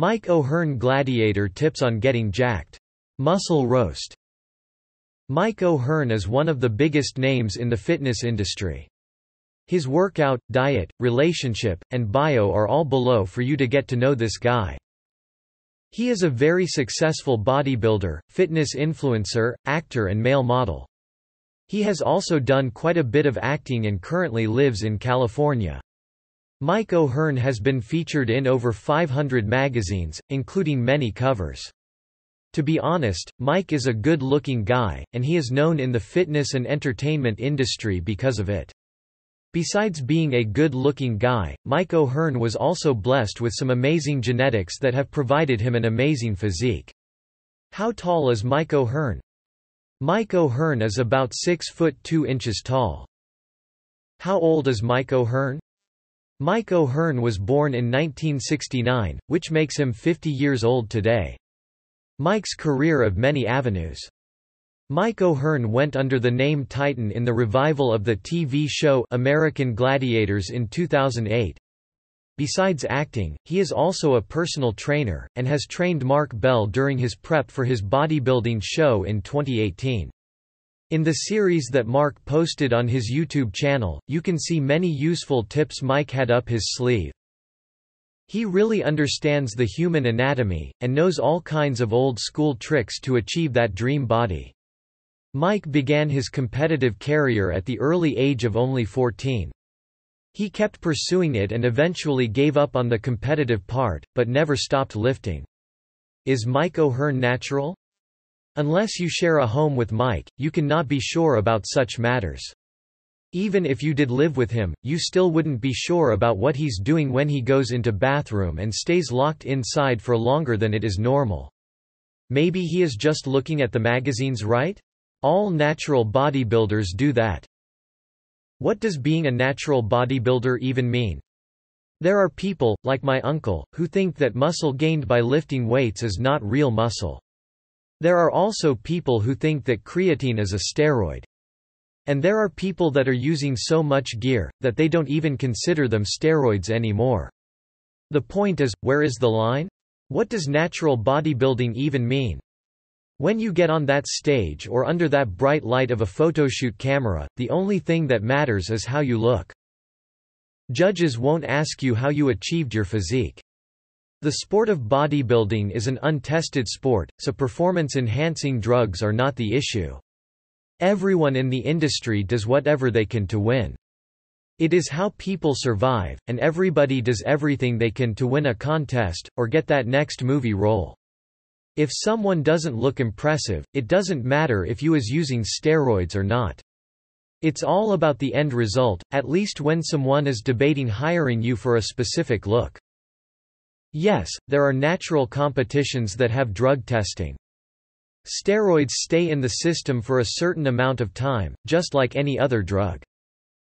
Mike O'Hearn Gladiator tips on getting jacked. Muscle roast. Mike O'Hearn is one of the biggest names in the fitness industry. His workout, diet, relationship, and bio are all below for you to get to know this guy. He is a very successful bodybuilder, fitness influencer, actor and male model. He has also done quite a bit of acting and currently lives in California. Mike O'Hearn has been featured in over 500 magazines, including many covers. To be honest, Mike is a good-looking guy, and he is known in the fitness and entertainment industry because of it. Besides being a good-looking guy, Mike O'Hearn was also blessed with some amazing genetics that have provided him an amazing physique. How tall is Mike O'Hearn? Mike O'Hearn is about 6 foot 2 inches tall. How old is Mike O'Hearn? Mike O'Hearn was born in 1969, which makes him 50 years old today. Mike's career of many avenues. Mike O'Hearn went under the name Titan in the revival of the TV show American Gladiators in 2008. Besides acting, he is also a personal trainer, and has trained Mark Bell during his prep for his bodybuilding show in 2018. In the series that Mark posted on his YouTube channel, you can see many useful tips Mike had up his sleeve. He really understands the human anatomy, and knows all kinds of old-school tricks to achieve that dream body. Mike began his competitive career at the early age of only 14. He kept pursuing it and eventually gave up on the competitive part, but never stopped lifting. Is Mike O'Hearn natural? Unless you share a home with Mike, you can not be sure about such matters. Even if you did live with him, you still wouldn't be sure about what he's doing when he goes into bathroom and stays locked inside for longer than it is normal. Maybe he is just looking at the magazines right? All natural bodybuilders do that. What does being a natural bodybuilder even mean? There are people, like my uncle, who think that muscle gained by lifting weights is not real muscle. There are also people who think that creatine is a steroid. And there are people that are using so much gear, that they don't even consider them steroids anymore. The point is, where is the line? What does natural bodybuilding even mean? When you get on that stage or under that bright light of a photoshoot camera, the only thing that matters is how you look. Judges won't ask you how you achieved your physique. The sport of bodybuilding is an untested sport, so performance-enhancing drugs are not the issue. Everyone in the industry does whatever they can to win. It is how people survive, and everybody does everything they can to win a contest, or get that next movie role. If someone doesn't look impressive, it doesn't matter if you is using steroids or not. It's all about the end result, at least when someone is debating hiring you for a specific look. Yes, there are natural competitions that have drug testing. Steroids stay in the system for a certain amount of time, just like any other drug.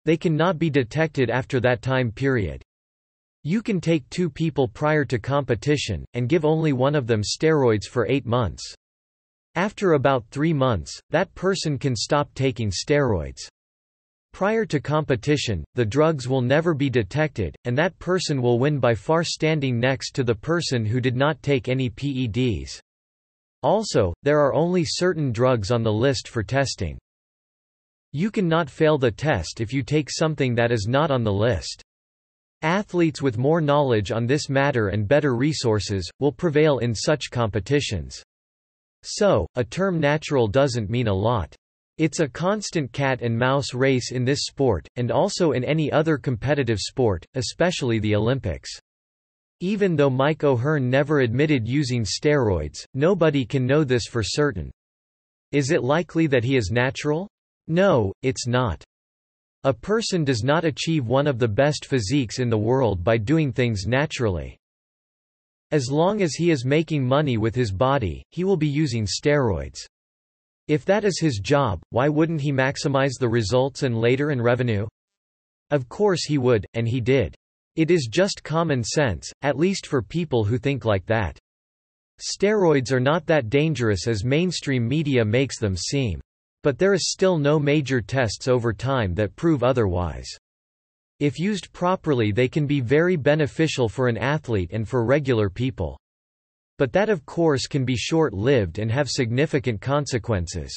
They cannot be detected after that time period. You can take two people prior to competition, and give only one of them steroids for eight months. After about three months, that person can stop taking steroids. Prior to competition, the drugs will never be detected, and that person will win by far standing next to the person who did not take any PEDs. Also, there are only certain drugs on the list for testing. You cannot fail the test if you take something that is not on the list. Athletes with more knowledge on this matter and better resources, will prevail in such competitions. So, a term natural doesn't mean a lot. It's a constant cat and mouse race in this sport, and also in any other competitive sport, especially the Olympics. Even though Mike O'Hearn never admitted using steroids, nobody can know this for certain. Is it likely that he is natural? No, it's not. A person does not achieve one of the best physiques in the world by doing things naturally. As long as he is making money with his body, he will be using steroids. If that is his job, why wouldn't he maximize the results and later in revenue? Of course he would, and he did. It is just common sense, at least for people who think like that. Steroids are not that dangerous as mainstream media makes them seem. But there is still no major tests over time that prove otherwise. If used properly they can be very beneficial for an athlete and for regular people. But that of course can be short-lived and have significant consequences.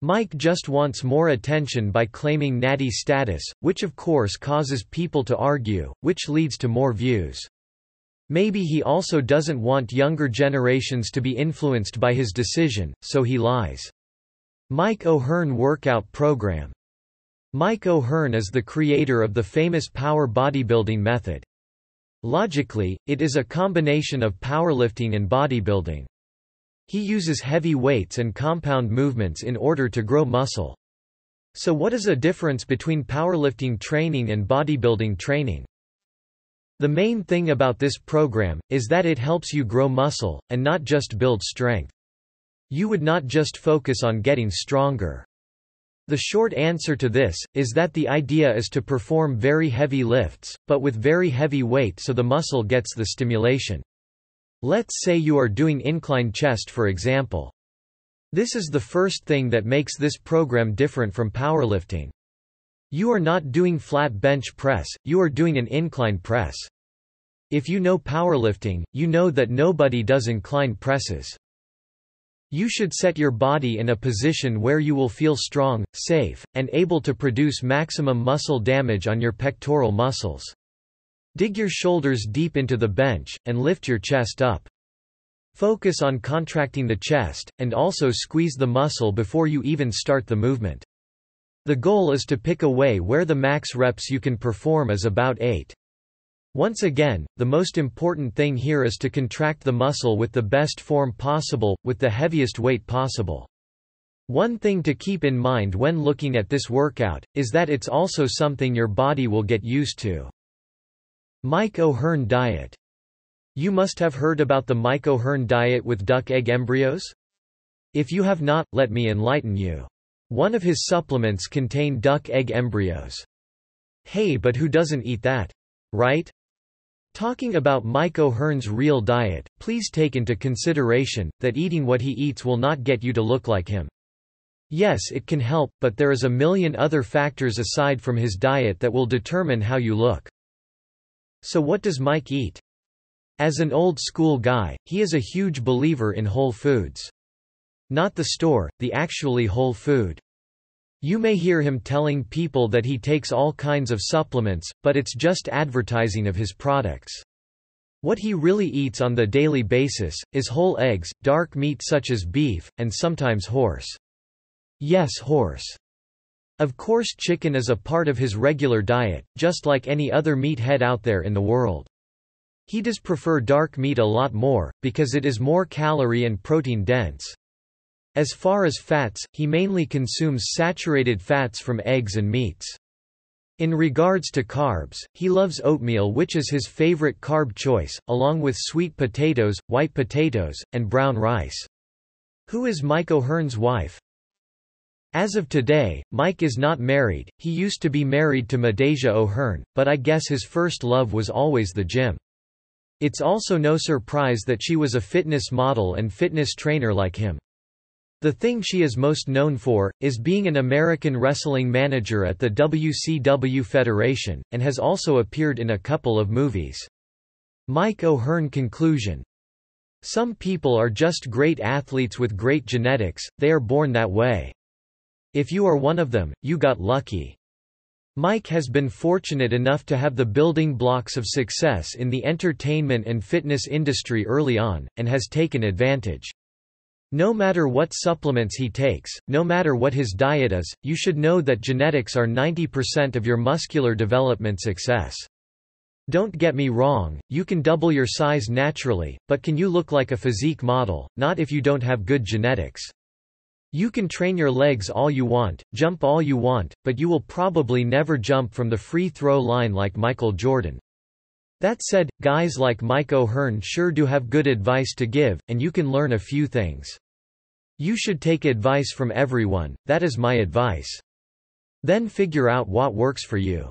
Mike just wants more attention by claiming natty status, which of course causes people to argue, which leads to more views. Maybe he also doesn't want younger generations to be influenced by his decision, so he lies. Mike O'Hearn Workout Program Mike O'Hearn is the creator of the famous power bodybuilding method. Logically, it is a combination of powerlifting and bodybuilding. He uses heavy weights and compound movements in order to grow muscle. So what is the difference between powerlifting training and bodybuilding training? The main thing about this program, is that it helps you grow muscle, and not just build strength. You would not just focus on getting stronger. The short answer to this, is that the idea is to perform very heavy lifts, but with very heavy weight so the muscle gets the stimulation. Let's say you are doing incline chest for example. This is the first thing that makes this program different from powerlifting. You are not doing flat bench press, you are doing an incline press. If you know powerlifting, you know that nobody does incline presses. You should set your body in a position where you will feel strong, safe, and able to produce maximum muscle damage on your pectoral muscles. Dig your shoulders deep into the bench, and lift your chest up. Focus on contracting the chest, and also squeeze the muscle before you even start the movement. The goal is to pick a way where the max reps you can perform is about 8. Once again, the most important thing here is to contract the muscle with the best form possible, with the heaviest weight possible. One thing to keep in mind when looking at this workout, is that it's also something your body will get used to. Mike O'Hearn diet. You must have heard about the Mike O'Hearn diet with duck egg embryos? If you have not, let me enlighten you. One of his supplements contain duck egg embryos. Hey but who doesn't eat that? Right? Talking about Mike O'Hearn's real diet, please take into consideration, that eating what he eats will not get you to look like him. Yes it can help, but there is a million other factors aside from his diet that will determine how you look. So what does Mike eat? As an old school guy, he is a huge believer in whole foods. Not the store, the actually whole food. You may hear him telling people that he takes all kinds of supplements, but it's just advertising of his products. What he really eats on the daily basis, is whole eggs, dark meat such as beef, and sometimes horse. Yes horse. Of course chicken is a part of his regular diet, just like any other meathead out there in the world. He does prefer dark meat a lot more, because it is more calorie and protein dense. As far as fats, he mainly consumes saturated fats from eggs and meats. In regards to carbs, he loves oatmeal which is his favorite carb choice, along with sweet potatoes, white potatoes, and brown rice. Who is Mike O'Hearn's wife? As of today, Mike is not married, he used to be married to Midajah O'Hearn, but I guess his first love was always the gym. It's also no surprise that she was a fitness model and fitness trainer like him. The thing she is most known for, is being an American wrestling manager at the WCW Federation, and has also appeared in a couple of movies. Mike O'Hearn conclusion Some people are just great athletes with great genetics, they are born that way. If you are one of them, you got lucky. Mike has been fortunate enough to have the building blocks of success in the entertainment and fitness industry early on, and has taken advantage. No matter what supplements he takes, no matter what his diet is, you should know that genetics are 90% of your muscular development success. Don't get me wrong, you can double your size naturally, but can you look like a physique model, not if you don't have good genetics. You can train your legs all you want, jump all you want, but you will probably never jump from the free throw line like Michael Jordan. That said, guys like Mike O'Hearn sure do have good advice to give, and you can learn a few things. You should take advice from everyone, that is my advice. Then figure out what works for you.